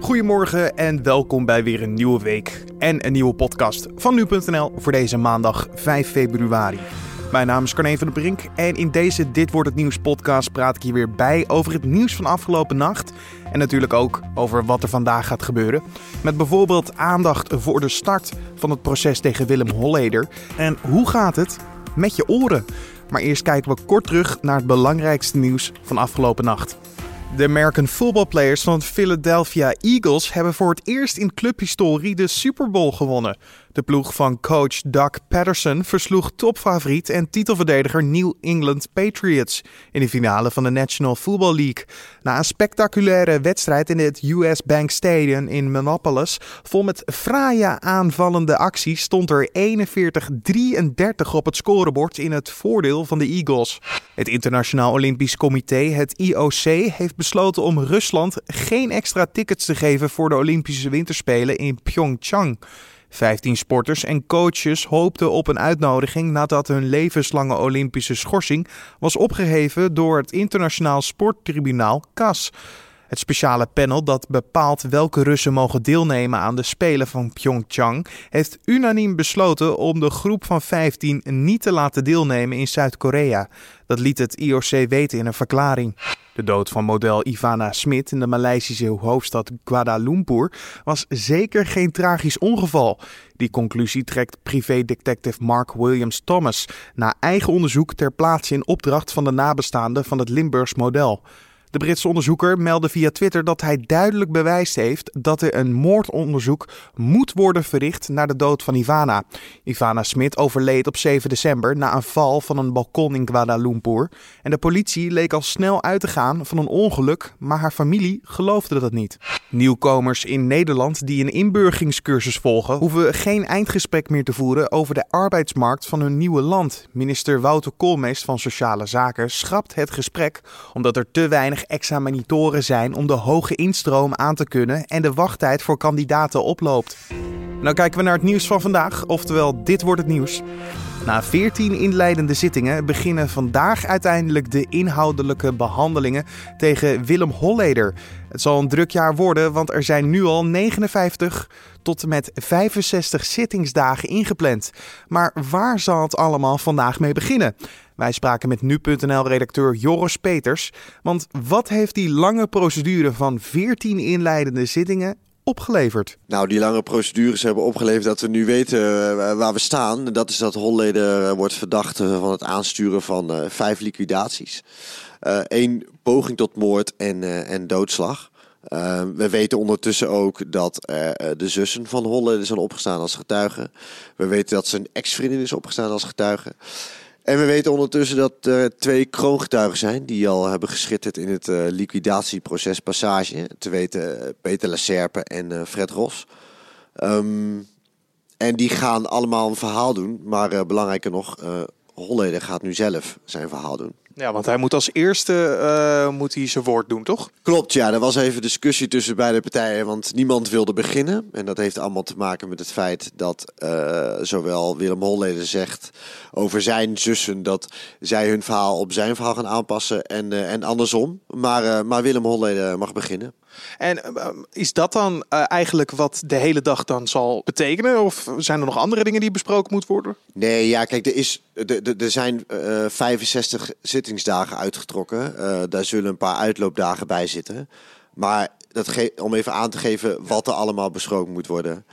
Goedemorgen en welkom bij weer een nieuwe week en een nieuwe podcast van nu.nl voor deze maandag 5 februari. Mijn naam is Carne van der Brink en in deze Dit Wordt Het Nieuws podcast praat ik hier weer bij over het nieuws van afgelopen nacht. En natuurlijk ook over wat er vandaag gaat gebeuren. Met bijvoorbeeld aandacht voor de start van het proces tegen Willem Holleder. En hoe gaat het met je oren? Maar eerst kijken we kort terug naar het belangrijkste nieuws van afgelopen nacht. De American Football Players van het Philadelphia Eagles hebben voor het eerst in clubhistorie de Super Bowl gewonnen. De ploeg van coach Doug Patterson versloeg topfavoriet en titelverdediger New England Patriots in de finale van de National Football League. Na een spectaculaire wedstrijd in het US Bank Stadium in Minneapolis, vol met fraaie aanvallende acties, stond er 41-33 op het scorebord in het voordeel van de Eagles. Het Internationaal Olympisch Comité, het IOC, heeft besloten om Rusland geen extra tickets te geven voor de Olympische Winterspelen in Pyeongchang. 15 sporters en coaches hoopten op een uitnodiging nadat hun levenslange Olympische schorsing was opgeheven door het Internationaal Sporttribunaal CAS. Het speciale panel dat bepaalt welke Russen mogen deelnemen aan de Spelen van Pyeongchang heeft unaniem besloten om de groep van 15 niet te laten deelnemen in Zuid-Korea. Dat liet het IOC weten in een verklaring. De dood van model Ivana Smit in de Maleisische hoofdstad Kuala was zeker geen tragisch ongeval. Die conclusie trekt privédetective Mark Williams Thomas na eigen onderzoek ter plaatse in opdracht van de nabestaanden van het Limburgs model. De Britse onderzoeker meldde via Twitter dat hij duidelijk bewijs heeft dat er een moordonderzoek moet worden verricht naar de dood van Ivana. Ivana Smit overleed op 7 december na een val van een balkon in Kuala Lumpur. En de politie leek al snel uit te gaan van een ongeluk, maar haar familie geloofde dat niet. Nieuwkomers in Nederland die een inburgingscursus volgen, hoeven geen eindgesprek meer te voeren over de arbeidsmarkt van hun nieuwe land. Minister Wouter Koolmees van Sociale Zaken schrapt het gesprek omdat er te weinig examinatoren zijn om de hoge instroom aan te kunnen en de wachttijd voor kandidaten oploopt. Nou kijken we naar het nieuws van vandaag, oftewel dit wordt het nieuws. Na 14 inleidende zittingen beginnen vandaag uiteindelijk de inhoudelijke behandelingen tegen Willem Holleder. Het zal een druk jaar worden, want er zijn nu al 59 tot en met 65 zittingsdagen ingepland. Maar waar zal het allemaal vandaag mee beginnen? Wij spraken met nu.nl-redacteur Joris Peters. Want wat heeft die lange procedure van 14 inleidende zittingen opgeleverd? Nou, die lange procedures hebben opgeleverd dat we nu weten eh, waar we staan. Dat is dat Holleder wordt verdacht van het aansturen van vijf liquidaties. Uh, poging tot moord en, en doodslag. we weten ondertussen ook dat de zussen van Holleder zijn opgestaan als getuigen. We weten dat zijn ex-vriendin is opgestaan als getuige. En we weten ondertussen dat er twee kroongetuigen zijn die al hebben geschitterd in het uh, liquidatieproces Passage. Te weten uh, Peter Lacerpe en uh, Fred Ros. Um, en die gaan allemaal een verhaal doen. Maar belangrijker nog, Holleder gaat nu zelf zijn verhaal doen. Ja, want hij moet als eerste uh, moet hij zijn woord doen, toch? Klopt, ja. Er was even discussie tussen beide partijen, want niemand wilde beginnen. En dat heeft allemaal te maken met het feit dat uh, zowel Willem Holleder zegt over zijn zussen dat zij hun verhaal op zijn verhaal gaan aanpassen en, uh, en andersom. Maar, maar Willem Holleder mag beginnen. En is dat dan eigenlijk wat de hele dag dan zal betekenen? Of zijn er nog andere dingen die besproken moeten worden? Nee, ja, kijk, er, is, er, er zijn 65 zittingsdagen uitgetrokken. Daar zullen een paar uitloopdagen bij zitten. Maar dat om even aan te geven wat er allemaal besproken moet worden.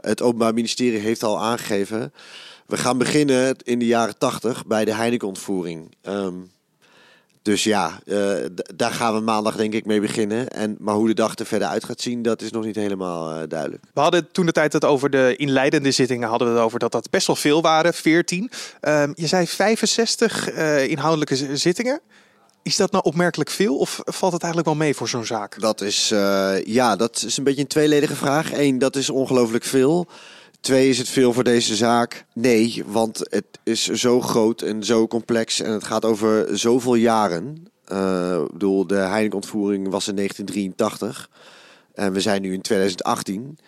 Het Openbaar Ministerie heeft al aangegeven. We gaan beginnen in de jaren 80 bij de Heineken-ontvoering. Um, dus ja, uh, daar gaan we maandag denk ik mee beginnen. En, maar hoe de dag er verder uit gaat zien, dat is nog niet helemaal uh, duidelijk. We hadden toen de tijd het over de inleidende zittingen, hadden we het over dat dat best wel veel waren, 14. Uh, je zei 65 uh, inhoudelijke zittingen. Is dat nou opmerkelijk veel of valt het eigenlijk wel mee voor zo'n zaak? Dat is, ja, dat is een beetje een tweeledige vraag. Eén, dat is ongelooflijk veel. Twee, is het veel voor deze zaak? Nee, want het is zo groot en zo complex en het gaat over zoveel jaren. Uh, ik bedoel, de Heineken-ontvoering was in 1983 en we zijn nu in 2018.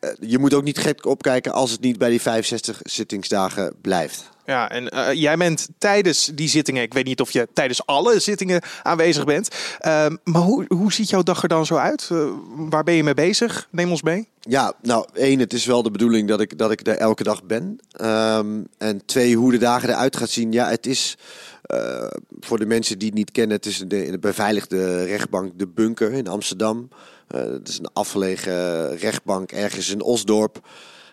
Uh, je moet ook niet gek opkijken als het niet bij die 65 zittingsdagen blijft. Ja, en uh, jij bent tijdens die zittingen, ik weet niet of je tijdens alle zittingen aanwezig bent, uh, maar hoe, hoe ziet jouw dag er dan zo uit? Uh, waar ben je mee bezig? Neem ons mee. Ja, nou, één, het is wel de bedoeling dat ik, dat ik er elke dag ben. Um, en twee, hoe de dagen eruit gaat zien. Ja, het is uh, voor de mensen die het niet kennen, het is de, de beveiligde rechtbank De Bunker in Amsterdam. Het is een afgelegen rechtbank ergens in Osdorp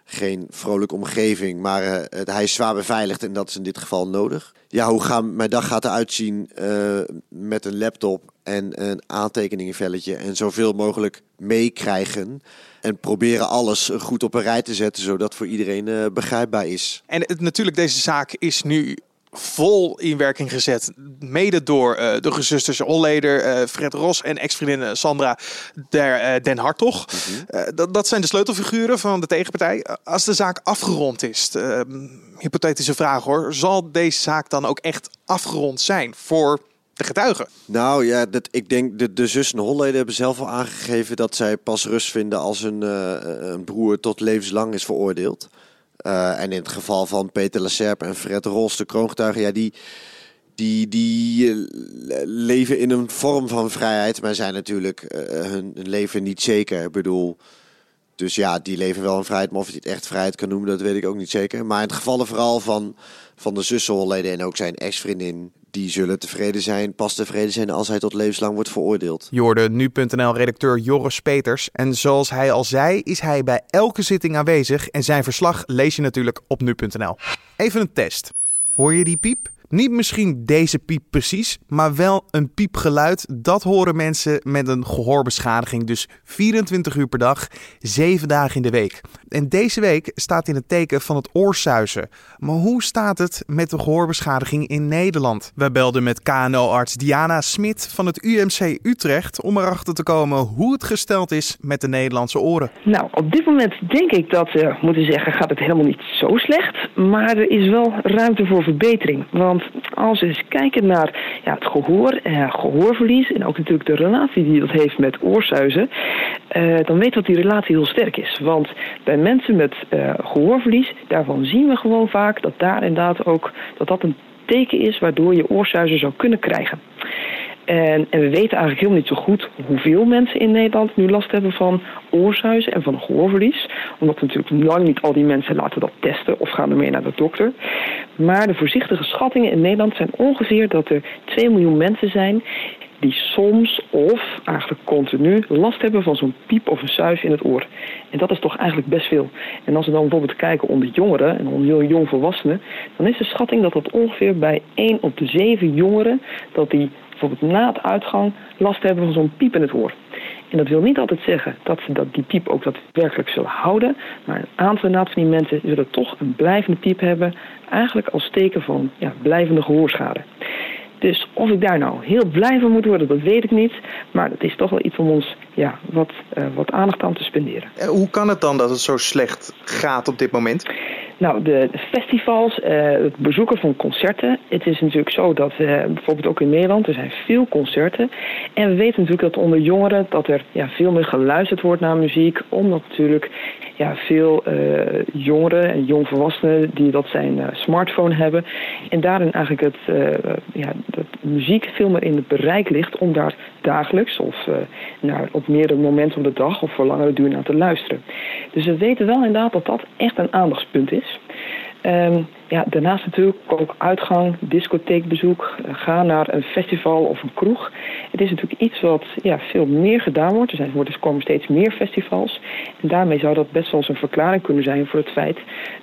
geen vrolijke omgeving, maar uh, hij is zwaar beveiligd en dat is in dit geval nodig. Ja, hoe gaan, mijn dag gaat eruit zien uh, met een laptop en een aantekeningenvelletje en zoveel mogelijk meekrijgen. En proberen alles goed op een rij te zetten, zodat voor iedereen uh, begrijpbaar is. En natuurlijk, deze zaak is nu vol in werking gezet. Mede door uh, de gezusters Holleder, uh, Fred Ros en ex-vriendin Sandra der, uh, Den Hartog. Mm -hmm. dat, dat zijn de sleutelfiguren van de tegenpartij. Als de zaak afgerond is, hypothetische vraag hoor, zal deze zaak dan ook echt afgerond zijn voor de getuigen? Nou ja, dat, ik denk de, de zussen Holleden hebben zelf al aangegeven dat zij pas rust vinden als een, een broer tot levenslang is veroordeeld. Uh, en in het geval van Peter Lacerpe en Fred Ros, de kroongetuigen, ja, die, die, die uh, leven in een vorm van vrijheid, maar zijn natuurlijk uh, hun, leven niet zeker. Ik bedoel, dus ja, die leven wel in vrijheid, maar of je het echt vrijheid kan noemen, dat weet ik ook niet zeker. Maar in het geval vooral van, van de zussen Holleden en ook zijn ex-vriendin, die zullen tevreden zijn, pas tevreden zijn als hij tot levenslang wordt veroordeeld. Je hoorde nu.nl-redacteur Joris Peters. En zoals hij al zei, is hij bij elke zitting aanwezig. En zijn verslag lees je natuurlijk op nu.nl. Even een test. Hoor je die piep? Niet misschien deze piep precies, maar wel een piepgeluid. Dat horen mensen met een gehoorbeschadiging. Dus 24 uur per dag, 7 dagen in de week. En deze week staat in het teken van het oorsuizen. Maar hoe staat het met de gehoorbeschadiging in Nederland? We belden met KNO-arts Diana Smit van het UMC Utrecht om erachter te komen hoe het gesteld is met de Nederlandse oren. Nou, op dit moment denk ik dat we moeten zeggen gaat het helemaal niet zo slecht. Maar er is wel ruimte voor verbetering. Want als we eens kijken naar ja, het gehoor, eh, gehoorverlies en ook natuurlijk de relatie die dat heeft met oorsuizen, uh, dan weten we dat die relatie heel sterk is. Want bij mensen met uh, gehoorverlies, daarvan zien we gewoon vaak dat daar inderdaad ook dat dat een teken is waardoor je oorsuizen zou kunnen krijgen. En, en, we weten eigenlijk helemaal niet zo goed hoeveel mensen in Nederland nu last hebben van oorsuizen en van gehoorverlies. Omdat natuurlijk lang niet al die mensen laten dat testen of gaan ermee naar de dokter. Maar de voorzichtige schattingen in Nederland zijn ongeveer dat er 2 miljoen mensen zijn die soms of eigenlijk continu last hebben van zo'n piep of een suis in het oor. En dat is toch eigenlijk best veel. En als we dan bijvoorbeeld kijken onder jongeren en onder jongvolwassenen, dan is de schatting dat dat ongeveer bij 1 op de 7 jongeren, dat die bijvoorbeeld na het uitgang last hebben van zo'n piep in het oor. En dat wil niet altijd zeggen dat ze dat die piep ook daadwerkelijk zullen houden. Maar een aantal van die mensen zullen toch een blijvende piep hebben. Eigenlijk als teken van ja, blijvende gehoorschade. Dus of ik daar nou heel blij van moet worden, dat weet ik niet. Maar het is toch wel iets om ons ja, wat, uh, wat aandacht aan te spenderen. Hoe kan het dan dat het zo slecht gaat op dit moment? Nou, de festivals, uh, het bezoeken van concerten. Het is natuurlijk zo dat uh, bijvoorbeeld ook in Nederland, er zijn veel concerten. En we weten natuurlijk dat onder jongeren dat er ja, veel meer geluisterd wordt naar muziek. Omdat natuurlijk ja, veel uh, jongeren en jongvolwassenen die dat zijn smartphone hebben. En daarin eigenlijk het, ja, dat muziek veel meer in het bereik ligt om daar dagelijks of naar, op meerdere momenten op de dag of voor langere duur naar te luisteren. Dus we weten wel inderdaad dat dat echt een aandachtspunt is. Um, ja, daarnaast natuurlijk ook uitgang, discotheekbezoek, gaan naar een festival of een kroeg. Het is natuurlijk iets wat ja, veel meer gedaan wordt. Er, zijn, er komen steeds meer festivals. En daarmee zou dat best wel eens een verklaring kunnen zijn voor het feit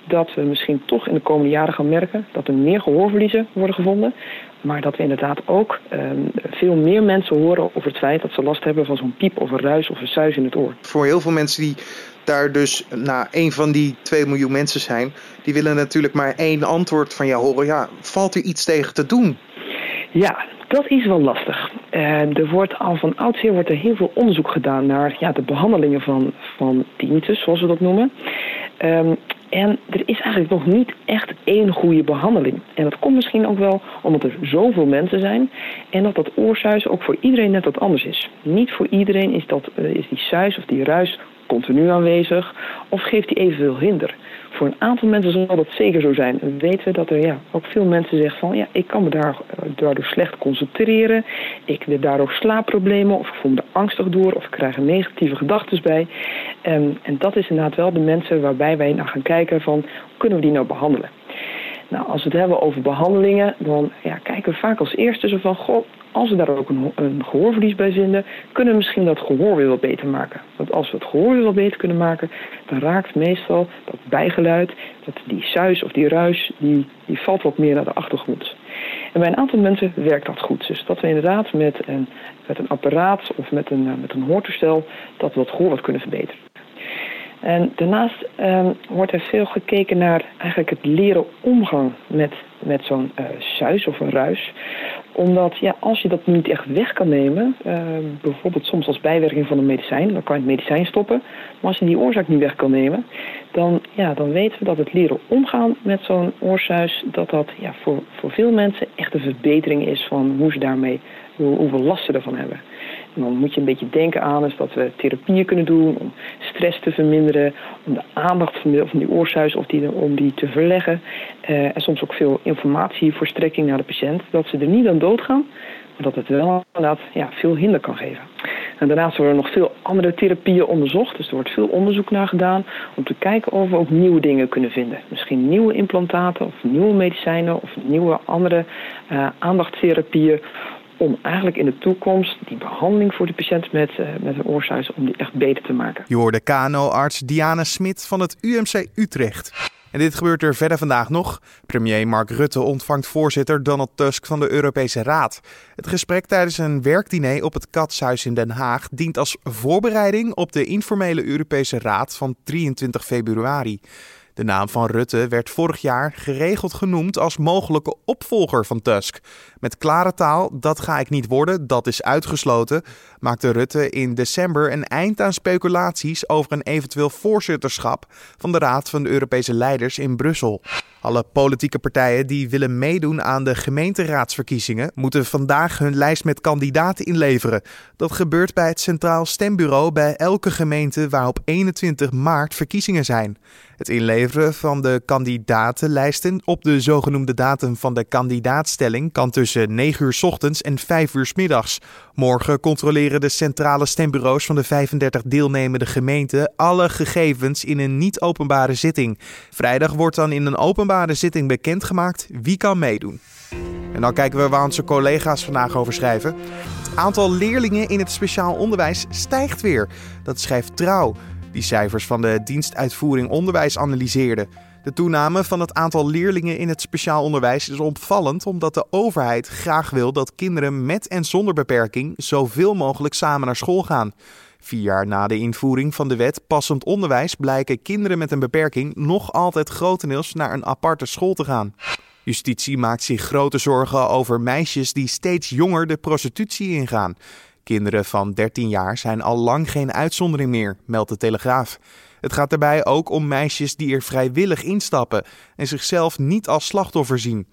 dat we misschien toch in de komende jaren gaan merken dat er meer gehoorverliezen worden gevonden. Maar dat we inderdaad ook um, veel meer mensen horen over het feit dat ze last hebben van zo'n piep of een ruis of een suis in het oor. Voor heel veel mensen die daar dus na een van die 2 miljoen mensen zijn, die willen natuurlijk maar één antwoord van jou horen. Ja, valt er iets tegen te doen? Ja, dat is wel lastig. Uh, er wordt al van oudsher wordt er heel veel onderzoek gedaan naar ja, de behandelingen van, van tinnitus, zoals we dat noemen. Um, en er is eigenlijk nog niet echt één goede behandeling. En dat komt misschien ook wel omdat er zoveel mensen zijn. En dat dat oorsuis ook voor iedereen net wat anders is. Niet voor iedereen is, dat, uh, is die suis of die ruis continu aanwezig of geeft die evenveel hinder? Voor een aantal mensen zal dat zeker zo zijn. En weten we dat er ja, ook veel mensen zeggen van ja, ik kan me daar, eh, daardoor slecht concentreren. Ik heb daardoor slaapproblemen of ik voel me angstig door of ik krijg negatieve gedachten bij. En, en dat is inderdaad wel de mensen waarbij wij naar gaan kijken van kunnen we die nou behandelen. Nou, als we het hebben over behandelingen, dan ja, kijken we vaak als eerste zo van, goh, als we daar ook een, een, gehoorverlies bij vinden, kunnen we misschien dat gehoor weer wat beter maken. Want als we het gehoor weer wat beter kunnen maken, dan raakt meestal dat bijgeluid, dat die suis of die ruis, die, die valt wat meer naar de achtergrond. En bij een aantal mensen werkt dat goed. Dus dat we inderdaad met een, met een apparaat of met een, met een hoortoestel, dat we dat gehoor wat kunnen verbeteren. En daarnaast um, wordt er veel gekeken naar eigenlijk het leren omgang met, met zo'n uh, suis of een ruis. Omdat ja, als je dat niet echt weg kan nemen, uh, bijvoorbeeld soms als bijwerking van een medicijn, dan kan je het medicijn stoppen. Maar als je die oorzaak niet weg kan nemen, dan, ja, dan weten we dat het leren omgaan met zo'n oorsuis, dat dat ja, voor, voor veel mensen echt een verbetering is van hoe ze daarmee, hoe, hoeveel last ze ervan hebben. Dan moet je een beetje denken aan is dat we therapieën kunnen doen om stress te verminderen, om de aandacht van, die oorsuis of die, om die te verleggen. Uh, en soms ook veel informatievoorstrekking naar de patiënt, dat ze er niet aan doodgaan, maar dat het wel inderdaad ja, veel hinder kan geven. En daarnaast worden er nog veel andere therapieën onderzocht. Dus er wordt veel onderzoek naar gedaan om te kijken of we ook nieuwe dingen kunnen vinden. Misschien nieuwe implantaten of nieuwe medicijnen of nieuwe andere uh, aandachtstherapieën om eigenlijk in de toekomst die behandeling voor de patiënt met, uh, met een oorsuis om die echt beter te maken. Je hoorde KNO-arts Diana Smit van het UMC Utrecht. En dit gebeurt er verder vandaag nog. Premier Mark Rutte ontvangt voorzitter Donald Tusk van de Europese Raad. Het gesprek tijdens een werkdiner op het Katshuis in Den Haag dient als voorbereiding op de informele Europese Raad van 23 februari. De naam van Rutte werd vorig jaar geregeld genoemd als mogelijke opvolger van Tusk. Met klare taal, dat ga ik niet worden, dat is uitgesloten, maakte Rutte in december een eind aan speculaties over een eventueel voorzitterschap van de Raad van de Europese Leiders in Brussel. Alle politieke partijen die willen meedoen aan de gemeenteraadsverkiezingen moeten vandaag hun lijst met kandidaten inleveren. Dat gebeurt bij het Centraal Stembureau bij elke gemeente waar op 21 maart verkiezingen zijn. Het inleveren van de kandidatenlijsten op de zogenoemde datum van de kandidaatstelling kan tussen 9 uur ochtends en 5 uur middags. Morgen controleren de centrale stembureaus van de 35 deelnemende gemeenten alle gegevens in een niet-openbare zitting. Vrijdag wordt dan in een openbare zitting bekendgemaakt wie kan meedoen. En dan kijken we waar onze collega's vandaag over schrijven. Het aantal leerlingen in het speciaal onderwijs stijgt weer. Dat schrijft Trouw die cijfers van de dienstuitvoering onderwijs analyseerde. De toename van het aantal leerlingen in het speciaal onderwijs is opvallend omdat de overheid graag wil dat kinderen met en zonder beperking zoveel mogelijk samen naar school gaan. Vier jaar na de invoering van de wet passend onderwijs blijken kinderen met een beperking nog altijd grotendeels naar een aparte school te gaan. Justitie maakt zich grote zorgen over meisjes die steeds jonger de prostitutie ingaan. Kinderen van 13 jaar zijn al lang geen uitzondering meer, meldt de Telegraaf. Het gaat daarbij ook om meisjes die er vrijwillig instappen en zichzelf niet als slachtoffer zien.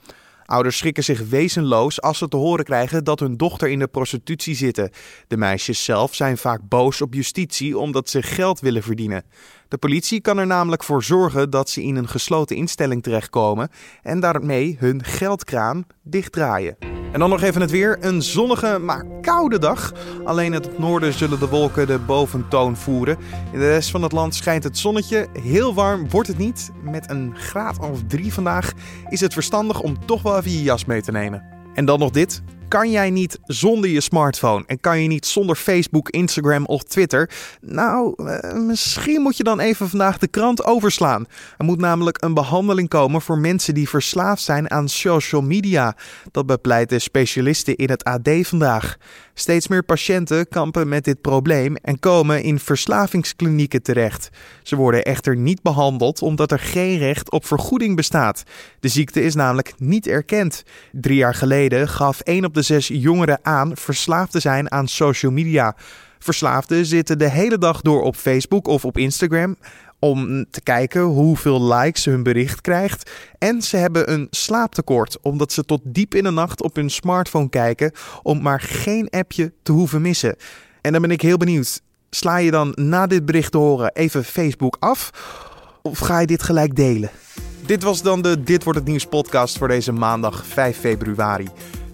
Ouders schrikken zich wezenloos als ze te horen krijgen dat hun dochter in de prostitutie zitten. De meisjes zelf zijn vaak boos op justitie omdat ze geld willen verdienen. De politie kan er namelijk voor zorgen dat ze in een gesloten instelling terechtkomen en daarmee hun geldkraan dichtdraaien. En dan nog even het weer. Een zonnige, maar koude dag. Alleen het noorden zullen de wolken de boventoon voeren. In de rest van het land schijnt het zonnetje. Heel warm wordt het niet. Met een graad of drie vandaag is het verstandig om toch wel even je jas mee te nemen. En dan nog dit. Kan jij niet zonder je smartphone en kan je niet zonder Facebook, Instagram of Twitter? Nou, eh, misschien moet je dan even vandaag de krant overslaan. Er moet namelijk een behandeling komen voor mensen die verslaafd zijn aan social media. Dat bepleiten specialisten in het AD vandaag. Steeds meer patiënten kampen met dit probleem en komen in verslavingsklinieken terecht. Ze worden echter niet behandeld omdat er geen recht op vergoeding bestaat. De ziekte is namelijk niet erkend. Drie jaar geleden gaf 1 op de zes jongeren aan verslaafd te zijn aan social media. Verslaafden zitten de hele dag door op Facebook of op Instagram om te kijken hoeveel likes hun bericht krijgt. En ze hebben een slaaptekort, omdat ze tot diep in de nacht op hun smartphone kijken om maar geen appje te hoeven missen. En dan ben ik heel benieuwd. Sla je dan na dit bericht te horen even Facebook af? Of ga je dit gelijk delen? Dit was dan de Dit wordt het nieuws podcast voor deze maandag 5 februari.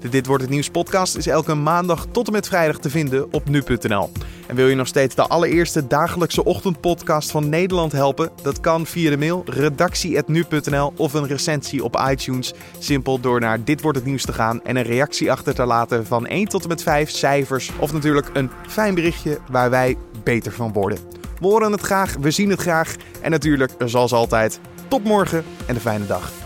De Dit wordt het nieuws podcast is elke maandag tot en met vrijdag te vinden op nu.nl. En wil je nog steeds de allereerste dagelijkse ochtendpodcast van Nederland helpen? Dat kan via de mail redactie@nu.nl of een recensie op iTunes. Simpel door naar Dit wordt het nieuws te gaan en een reactie achter te laten van 1 tot en met 5 cijfers of natuurlijk een fijn berichtje waar wij beter van worden. We horen het graag, we zien het graag en natuurlijk, zoals altijd, tot morgen en een fijne dag.